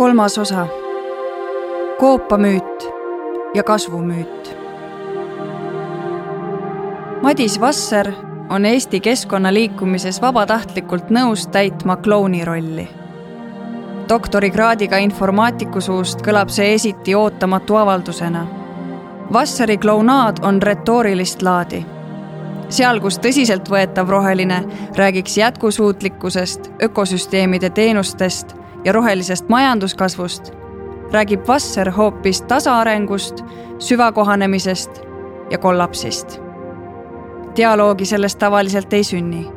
kolmas osa. koopamüüt ja kasvumüüt. Madis Vasser on Eesti keskkonnaliikumises vabatahtlikult nõus täitma klouni rolli. doktorikraadiga informaatiku suust kõlab see esiti ootamatu avaldusena. Vasseri klounaad on retoorilist laadi seal, kus tõsiseltvõetav roheline räägiks jätkusuutlikkusest, ökosüsteemide teenustest ja rohelisest majanduskasvust, räägib Vasser hoopis tasaarengust, süvakohanemisest ja kollapsist. dialoogi sellest tavaliselt ei sünni.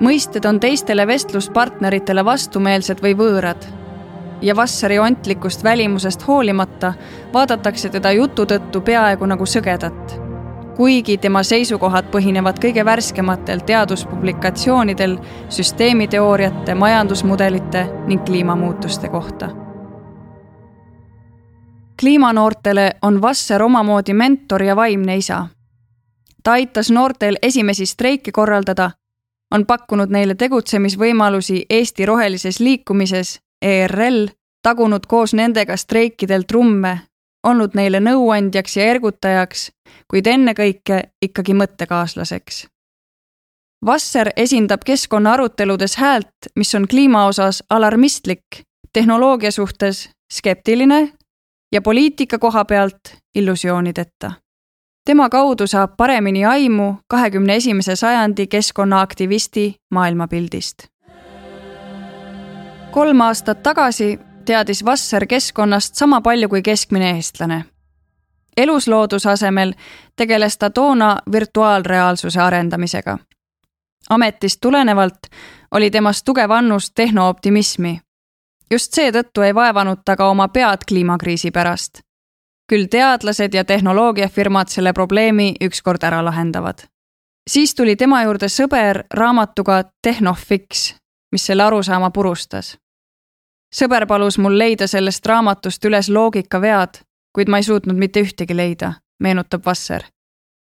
mõisted on teistele vestluspartneritele vastumeelsed või võõrad ja Vasseri ontlikust välimusest hoolimata vaadatakse teda jutu tõttu peaaegu nagu sõgedat kuigi tema seisukohad põhinevad kõige värskematel teaduspublikatsioonidel süsteemiteooriate, majandusmudelite ning kliimamuutuste kohta. kliimanoortele on Vasser omamoodi mentor ja vaimne isa. ta aitas noortel esimesi streike korraldada, on pakkunud neile tegutsemisvõimalusi Eesti rohelises liikumises, ERL, tagunud koos nendega streikidel trumme olnud neile nõuandjaks ja ergutajaks, kuid ennekõike ikkagi mõttekaaslaseks. Vasser esindab keskkonna aruteludes häält, mis on kliima osas alarmistlik, tehnoloogia suhtes skeptiline ja poliitika koha pealt illusioonideta. tema kaudu saab paremini aimu kahekümne esimese sajandi keskkonnaaktivisti maailmapildist. kolm aastat tagasi teadis Vasser keskkonnast sama palju kui keskmine eestlane. eluslooduse asemel tegeles ta toona virtuaalreaalsuse arendamisega. ametist tulenevalt oli temas tugev annus tehnooptimismi. just seetõttu ei vaevanud ta ka oma pead kliimakriisi pärast. küll teadlased ja tehnoloogiafirmad selle probleemi ükskord ära lahendavad. siis tuli tema juurde sõber raamatuga Tehnofix, mis selle arusaama purustas sõber palus mul leida sellest raamatust üles loogikavead, kuid ma ei suutnud mitte ühtegi leida, meenutab Vasser.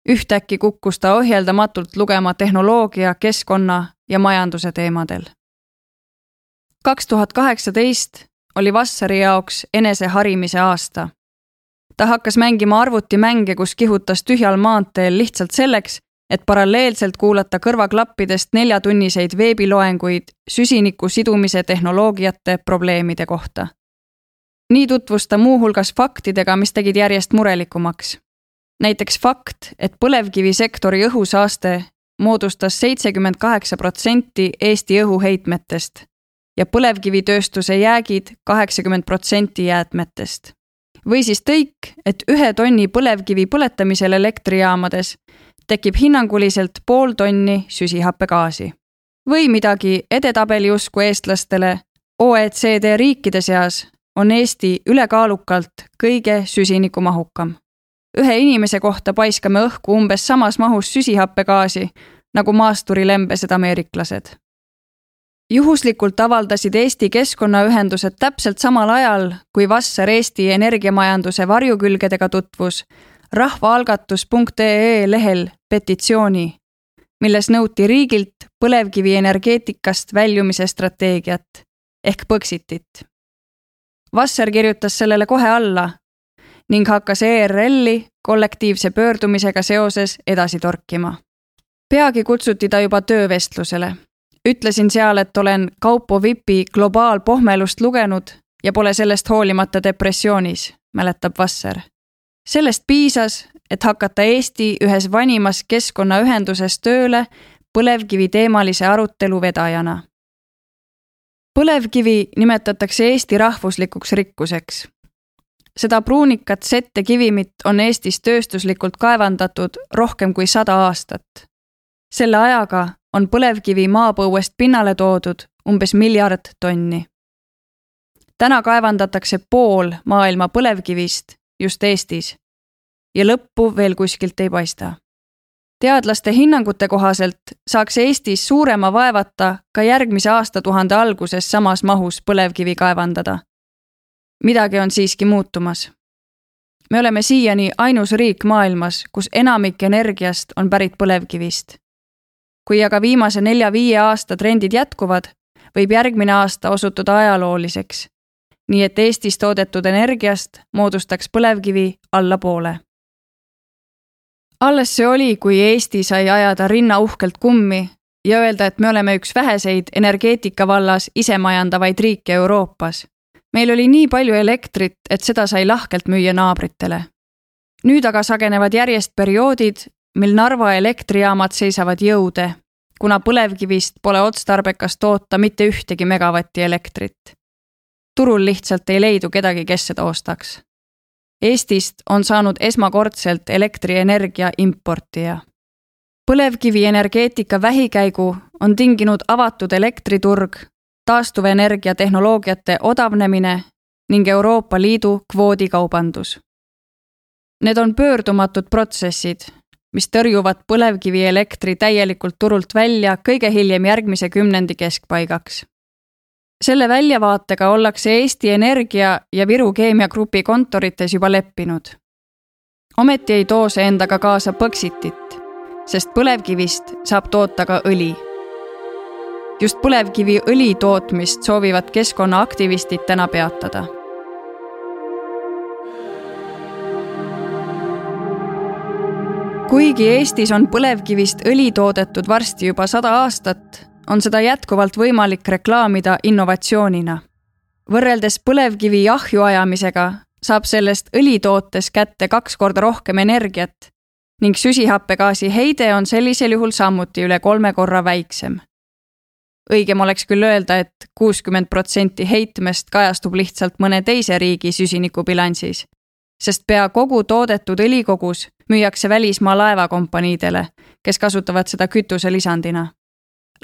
ühtäkki kukkus ta ohjeldamatult lugema tehnoloogia, keskkonna ja majanduse teemadel. kaks tuhat kaheksateist oli Vasseri jaoks eneseharimise aasta. ta hakkas mängima arvutimänge, kus kihutas tühjal maanteel lihtsalt selleks, et paralleelselt kuulata kõrvaklappidest neljatunniseid veebiloenguid süsiniku sidumise tehnoloogiate probleemide kohta. nii tutvus ta muuhulgas faktidega, mis tegid järjest murelikumaks. näiteks fakt, et põlevkivisektori õhusaaste moodustas seitsekümmend kaheksa protsenti Eesti õhuheitmetest ja põlevkivitööstuse jäägid kaheksakümmend protsenti jäätmetest. Või siis tõik, et ühe tonni põlevkivi põletamisel elektrijaamades tekib hinnanguliselt pool tonni süsihappegaasi. või midagi edetabeli usku eestlastele, OECD riikide seas on Eesti ülekaalukalt kõige süsinikumahukam. ühe inimese kohta paiskame õhku umbes samas mahus süsihappegaasi nagu maasturilembesed ameeriklased. Juhuslikult avaldasid Eesti keskkonnaühendused täpselt samal ajal, kui Vasser Eesti energiamajanduse varjukülgedega tutvus rahvaalgatus.ee lehel petitsiooni, milles nõuti riigilt põlevkivienergeetikast väljumise strateegiat ehk Põxitit. Vasser kirjutas sellele kohe alla ning hakkas ERL-i kollektiivse pöördumisega seoses edasi torkima. peagi kutsuti ta juba töövestlusele. Ütlesin seal, et olen Kaupo Vipi globaalpohmelust lugenud ja pole sellest hoolimata depressioonis, mäletab Vasser sellest piisas, et hakata Eesti ühes vanimas keskkonnaühenduses tööle põlevkiviteemalise arutelu vedajana. põlevkivi nimetatakse Eesti rahvuslikuks rikkuseks. seda pruunikat sette kivimit on Eestis tööstuslikult kaevandatud rohkem kui sada aastat. Selle ajaga on põlevkivi maapõuest pinnale toodud umbes miljard tonni. täna kaevandatakse pool maailma põlevkivist just Eestis. ja lõppu veel kuskilt ei paista. teadlaste hinnangute kohaselt saaks Eestis suurema vaevata ka järgmise aastatuhande alguses samas mahus põlevkivi kaevandada. midagi on siiski muutumas. me oleme siiani ainus riik maailmas, kus enamik energiast on pärit põlevkivist. Kui aga viimase nelja-viie aasta trendid jätkuvad, võib järgmine aasta osutuda ajalooliseks nii et Eestis toodetud energiast moodustaks põlevkivi alla poole. alles see oli, kui Eesti sai ajada rinna uhkelt kummi ja öelda, et me oleme üks väheseid energeetika vallas isemajandavaid riike Euroopas. meil oli nii palju elektrit, et seda sai lahkelt müüa naabritele. nüüd aga sagenevad järjest perioodid, mil Narva elektrijaamad seisavad jõude, kuna põlevkivist pole otstarbekas toota mitte ühtegi megavatti elektrit. turul lihtsalt ei leidu kedagi, kes seda ostaks. Eestist on saanud esmakordselt elektrienergia importija põlevkivienergeetika vähikäigu on tinginud avatud elektriturg, taastuvenergia tehnoloogiate odavnemine ning Euroopa Liidu kvoodikaubandus. Need on pöördumatud protsessid, mis tõrjuvad põlevkivielektri täielikult turult välja kõige hiljem järgmise kümnendi keskpaigaks. selle väljavaatega ollakse Eesti Energia ja Viru Keemiagrupi kontorites juba leppinud. ometi ei too see endaga kaasa Põxitit sest põlevkivist saab toota ka õli. just põlevkiviõli tootmist soovivad keskkonnaaktivistid täna peatada. Kuigi Eestis on põlevkivist õli toodetud varsti juba sada aastat, on seda jätkuvalt võimalik reklaamida innovatsioonina. võrreldes põlevkivi ahju ajamisega saab sellest õlitootes kätte kaks korda rohkem energiat ning süsihappegaasi heide on sellisel juhul samuti üle kolme korra väiksem. õigem oleks küll öelda et, et kuuskümmend protsenti heitmest kajastub lihtsalt mõne teise riigi süsinikubilansis, sest pea kogu toodetud õlikogus müüakse välismaa laevakompaniidele, kes kasutavad seda kütuselisandina.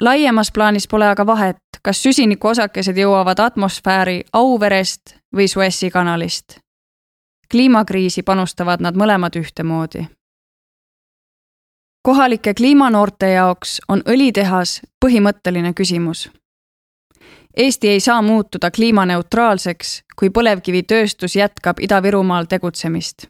laiemas plaanis pole aga vahet, kas süsinikuosakesed jõuavad atmosfääri Auverest või Suessi kanalist. kliimakriisi panustavad nad mõlemad ühtemoodi kohalike kliimanoorte jaoks on õlitehas põhimõtteline küsimus. Eesti ei saa muutuda kliimaneutraalseks, kui põlevkivitööstus jätkab Ida-Virumaal tegutsemist.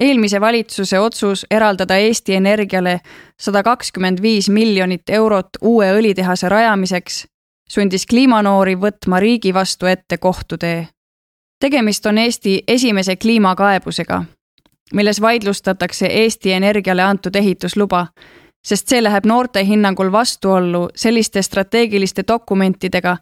Eelmise valitsuse otsus eraldada Eesti Energiale sada kakskümmend viis miljonit eurot uue õlitehase rajamiseks sundis kliimanoori võtma riigi vastu ette kohtutee. tegemist on Eesti esimese kliimakaebusega milles vaidlustatakse Eesti Energiale antud ehitusluba, sest see läheb noorte hinnangul vastuollu selliste strateegiliste dokumentidega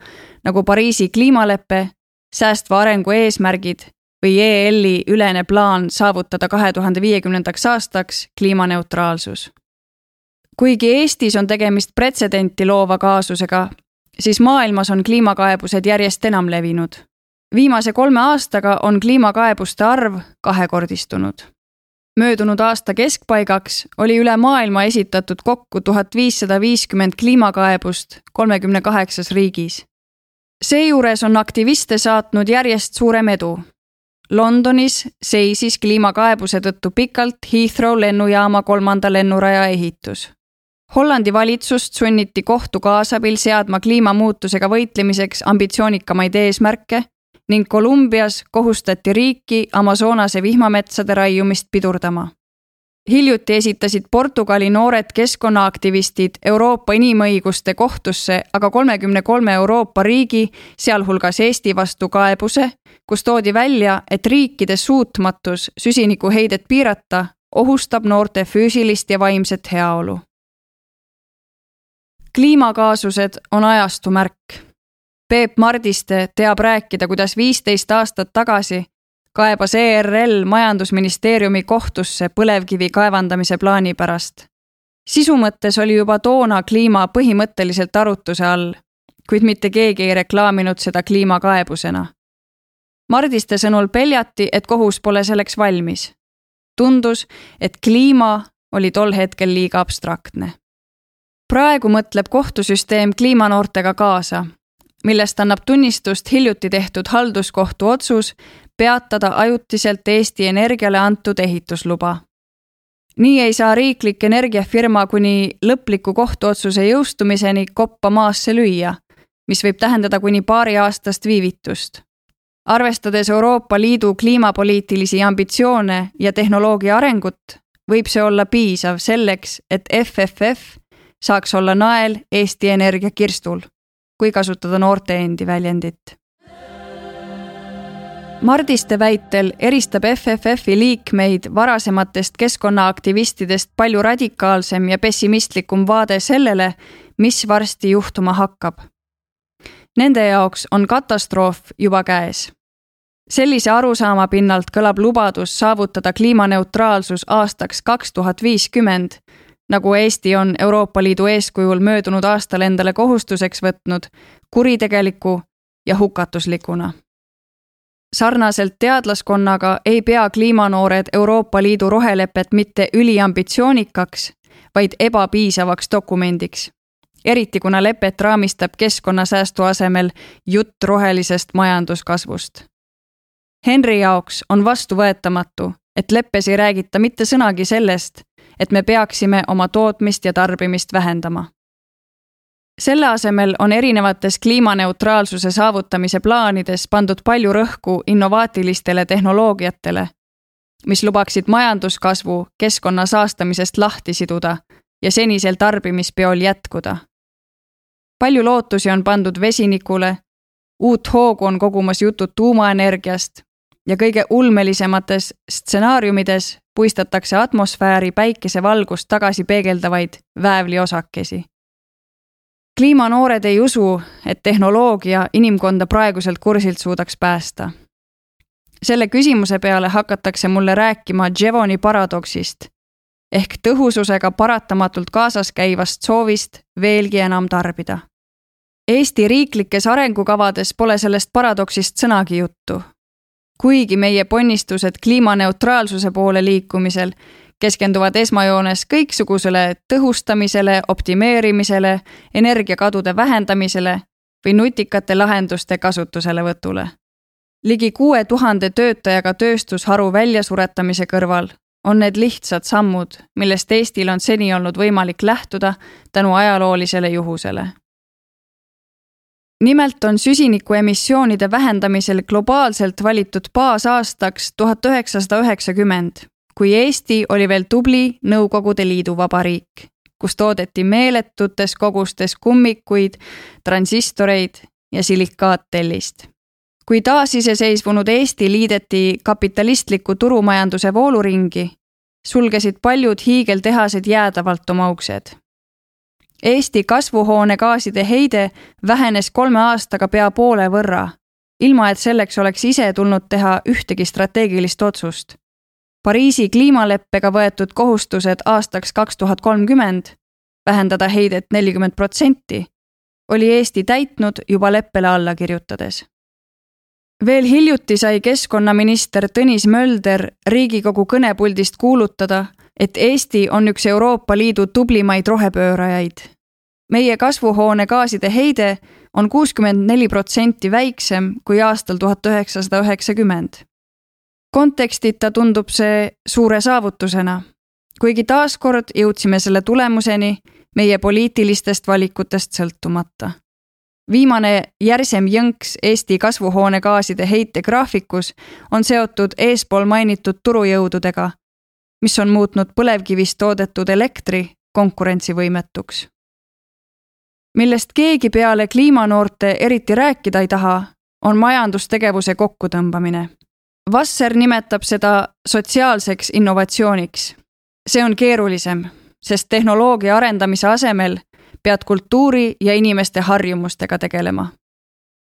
nagu Pariisi kliimalepe, säästva arengu eesmärgid või EL-i ülene plaan saavutada kahe tuhande viiekümnendaks aastaks kliimaneutraalsus. kuigi Eestis on tegemist pretsedenti loova kaasusega, siis maailmas on kliimakaebused järjest enam levinud. viimase kolme aastaga on kliimakaebuste arv kahekordistunud möödunud aasta keskpaigaks oli üle maailma esitatud kokku tuhat viissada viiskümmend kliimakaebust kolmekümne kaheksas riigis. seejuures on aktiviste saatnud järjest suurem edu. Londonis seisis kliimakaebuse tõttu pikalt Heathrow lennujaama kolmanda lennuraja ehitus. Hollandi valitsust sunniti kohtu kaasabil seadma kliimamuutusega võitlemiseks ambitsioonikamaid eesmärke ning Kolumbias kohustati riiki Amazonase vihmametsade raiumist pidurdama. Hiljuti esitasid Portugali noored keskkonnaaktivistid Euroopa Inimõiguste Kohtusse aga kolmekümne kolme Euroopa riigi, sealhulgas Eesti vastu kaebuse, kus toodi välja, et riikide suutmatus süsinikuheidet piirata ohustab noorte füüsilist ja vaimset heaolu. kliimakaasused on ajastu märk Peep Mardiste teab rääkida, kuidas viisteist aastat tagasi kaebas ERL majandusministeeriumi kohtusse põlevkivi kaevandamise plaani pärast. sisu mõttes oli juba toona kliima põhimõtteliselt arutluse all, kuid mitte keegi ei reklaaminud seda kliimakaebusena. Mardiste sõnul peljati, et kohus pole selleks valmis. tundus, et kliima oli tol hetkel liiga abstraktne. praegu mõtleb kohtusüsteem kliimanoortega kaasa millest annab tunnistust hiljuti tehtud halduskohtu otsus peatada ajutiselt Eesti Energiale antud ehitusluba. nii ei saa riiklik energiafirma kuni lõpliku kohtuotsuse jõustumiseni koppa maasse lüüa, mis võib tähendada kuni paariaastast viivitust. arvestades Euroopa Liidu kliimapoliitilisi ambitsioone ja tehnoloogia arengut, võib see olla piisav selleks, et FFF saaks olla nael Eesti Energia kirstul kui kasutada noorte endi väljendit. Mardiste väitel eristab FFF-i liikmeid varasematest keskkonnaaktivistidest palju radikaalsem ja pessimistlikum vaade sellele, mis varsti juhtuma hakkab. Nende jaoks on katastroof juba käes. sellise arusaama pinnalt kõlab lubadus saavutada kliimaneutraalsus aastaks kaks tuhat viiskümmend, nagu Eesti on Euroopa Liidu eeskujul möödunud aastal endale kohustuseks võtnud, kuritegeliku ja hukatuslikuna sarnaselt teadlaskonnaga ei pea kliimanoored Euroopa Liidu rohelepet mitte üliambitsioonikaks, vaid ebapiisavaks dokumendiks. eriti kuna lepet raamistab keskkonnasäästu asemel jutt rohelisest majanduskasvust. Henry jaoks on vastuvõetamatu, et leppes ei räägita mitte sõnagi sellest, et me peaksime oma tootmist ja tarbimist vähendama selle asemel on erinevates kliimaneutraalsuse saavutamise plaanides pandud palju rõhku innovaatilistele tehnoloogiatele, mis lubaksid majanduskasvu keskkonna saastamisest lahti siduda ja senisel tarbimispeol jätkuda. palju lootusi on pandud vesinikule, uut hoogu on kogumas jutud tuumaenergiast ja kõige ulmelisemates stsenaariumides puistatakse atmosfääri päikesevalgust tagasi peegeldavaid väävliosakesi kliimanoored ei usu, et tehnoloogia inimkonda praeguselt kursilt suudaks päästa. selle küsimuse peale hakatakse mulle rääkima Jevoni paradoksist ehk tõhususega paratamatult kaasas käivast soovist veelgi enam tarbida. Eesti riiklikes arengukavades pole sellest paradoksist sõnagi juttu. kuigi meie ponnistused kliimaneutraalsuse poole liikumisel keskenduvad esmajoones kõiksugusele tõhustamisele, optimeerimisele, energiakadude vähendamisele või nutikate lahenduste kasutuselevõtule. ligi kuue tuhande töötajaga tööstusharu väljasuretamise kõrval on need lihtsad sammud, millest Eestil on seni olnud võimalik lähtuda tänu ajaloolisele juhusele. nimelt on süsinikuemissioonide vähendamisel globaalselt valitud baasaastaks tuhat üheksasada üheksakümmend kui Eesti oli veel tubli Nõukogude Liidu vabariik, kus toodeti meeletutes kogustes kummikuid, transistoreid ja silikaattellist. kui taasiseseisvunud Eesti liideti kapitalistliku turumajanduse vooluringi, sulgesid paljud hiigeltehased jäädavalt oma uksed. Eesti kasvuhoonegaaside heide vähenes kolme aastaga pea poole võrra, ilma et selleks oleks ise tulnud teha ühtegi strateegilist otsust Pariisi kliimaleppega võetud kohustused aastaks kaks tuhat kolmkümmend, vähendada heidet nelikümmend protsenti, oli Eesti täitnud juba leppele alla kirjutades. veel hiljuti sai keskkonnaminister Tõnis Mölder Riigikogu kõnepuldist kuulutada, et Eesti on üks Euroopa Liidu tublimaid rohepöörajaid. meie kasvuhoonegaaside heide on kuuskümmend neli protsenti väiksem kui aastal tuhat üheksasada üheksakümmend kontekstita tundub see suure saavutusena, kuigi taaskord jõudsime selle tulemuseni meie poliitilistest valikutest sõltumata. viimane järsem jõnks Eesti kasvuhoonegaaside heite graafikus on seotud eespool mainitud turujõududega, mis on muutnud põlevkivist toodetud elektri konkurentsivõimetuks. millest keegi peale kliimanoorte eriti rääkida ei taha, on majandustegevuse kokkutõmbamine Vasser nimetab seda sotsiaalseks innovatsiooniks. see on keerulisem, sest tehnoloogia arendamise asemel pead kultuuri ja inimeste harjumustega tegelema.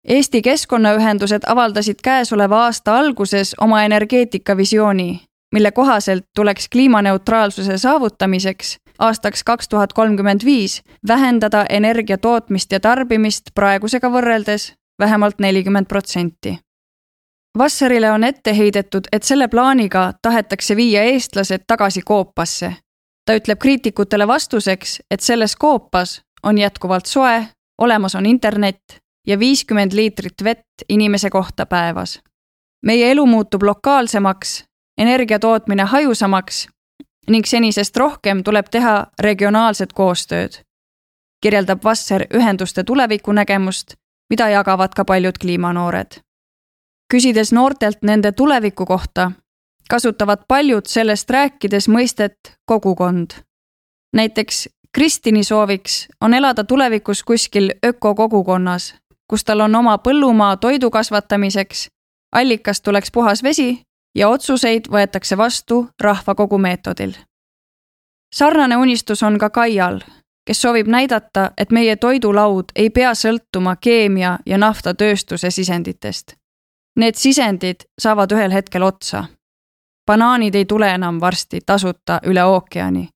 Eesti keskkonnaühendused avaldasid käesoleva aasta alguses oma energeetikavisiooni, mille kohaselt tuleks kliimaneutraalsuse saavutamiseks aastaks kaks tuhat kolmkümmend viis vähendada energia tootmist ja tarbimist praegusega võrreldes vähemalt nelikümmend protsenti Vassarile on ette heidetud, et selle plaaniga tahetakse viia eestlased tagasi koopasse. ta ütleb kriitikutele vastuseks, et selles koopas on jätkuvalt soe, olemas on internet ja viiskümmend liitrit vett inimese kohta päevas. meie elu muutub lokaalsemaks, energia tootmine hajusamaks ning senisest rohkem tuleb teha regionaalset koostööd. kirjeldab Vasser ühenduste tulevikunägemust, mida jagavad ka paljud kliimanoored küsides noortelt nende tuleviku kohta, kasutavad paljud sellest rääkides mõistet kogukond. näiteks Kristini sooviks on elada tulevikus kuskil ökokogukonnas, kus tal on oma põllumaa toidu kasvatamiseks allikast tuleks puhas vesi ja otsuseid võetakse vastu rahvakogu meetodil. sarnane unistus on ka Kaial, kes soovib näidata, et meie toidulaud ei pea sõltuma keemia ja naftatööstuse sisenditest. Need sisendid saavad ühel hetkel otsa. banaanid ei tule enam varsti tasuta üle ookeani.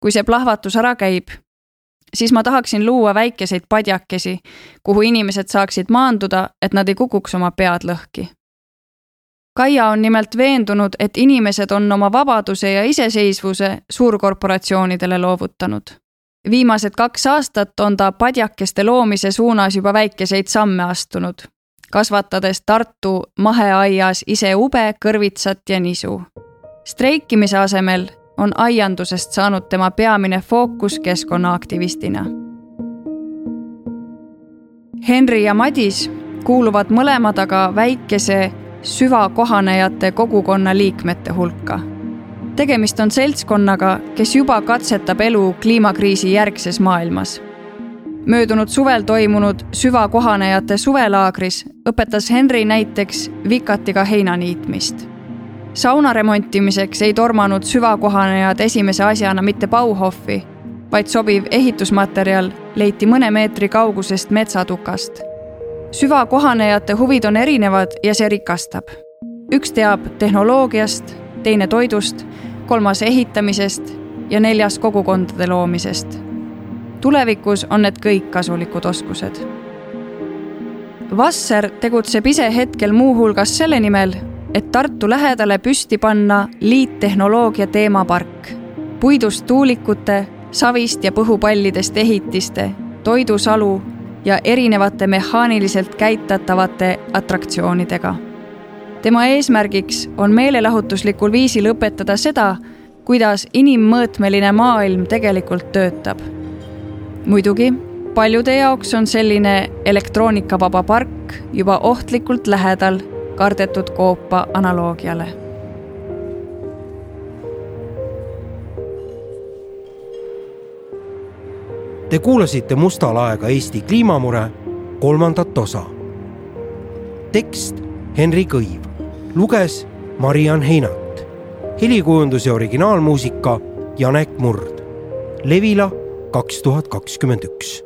kui see plahvatus ära käib, siis ma tahaksin luua väikeseid padjakesi, kuhu inimesed saaksid maanduda, et nad ei kukuks oma pead lõhki. Kaia on nimelt veendunud, et inimesed on oma vabaduse ja iseseisvuse suurkorporatsioonidele loovutanud. viimased kaks aastat on ta padjakeste loomise suunas juba väikeseid samme astunud, kasvatades Tartu maheaias ise ube, kõrvitsat ja nisu. streikimise asemel on aiandusest saanud tema peamine fookus keskkonnaaktivistina. Henri ja Madis kuuluvad mõlemad aga väikese süvakohanejate kogukonna liikmete hulka. tegemist on seltskonnaga, kes juba katsetab elu kliimakriisi järgses maailmas. Möödunud suvel toimunud süvakohanejate suvelaagris õpetas Henri näiteks vikatiga heina niitmist sauna remontimiseks ei tormanud süvakohanejad esimese asjana mitte Bauhofi, vaid sobiv ehitusmaterjal leiti mõne meetri kaugusest metsatukast. süvakohanejate huvid on erinevad ja see rikastab. üks teab tehnoloogiast, teine toidust, kolmas ehitamisest ja neljas kogukondade loomisest. Tulevikus on need kõik kasulikud oskused Vasser tegutseb ise hetkel muuhulgas selle nimel, et Tartu lähedale püsti panna liittehnoloogia teemapark. puidust tuulikute, savist ja põhupallidest ehitiste, toidusalu ja erinevate mehaaniliselt käitatavate atraktsioonidega. tema eesmärgiks on meelelahutuslikul viisil õpetada seda, kuidas inimmõõtmeline maailm tegelikult töötab. Muidugi, paljude jaoks on selline elektroonikavaba park juba ohtlikult lähedal kardetud koopa analoogiale. Te kuulasite Musta laega Eesti kliimamure kolmandat osa. tekst Henri Kõiv, luges Mariann Heinat, helikujundus ja originaalmuusika Janek Murd. Levila kaks tuhat kakskümmend üks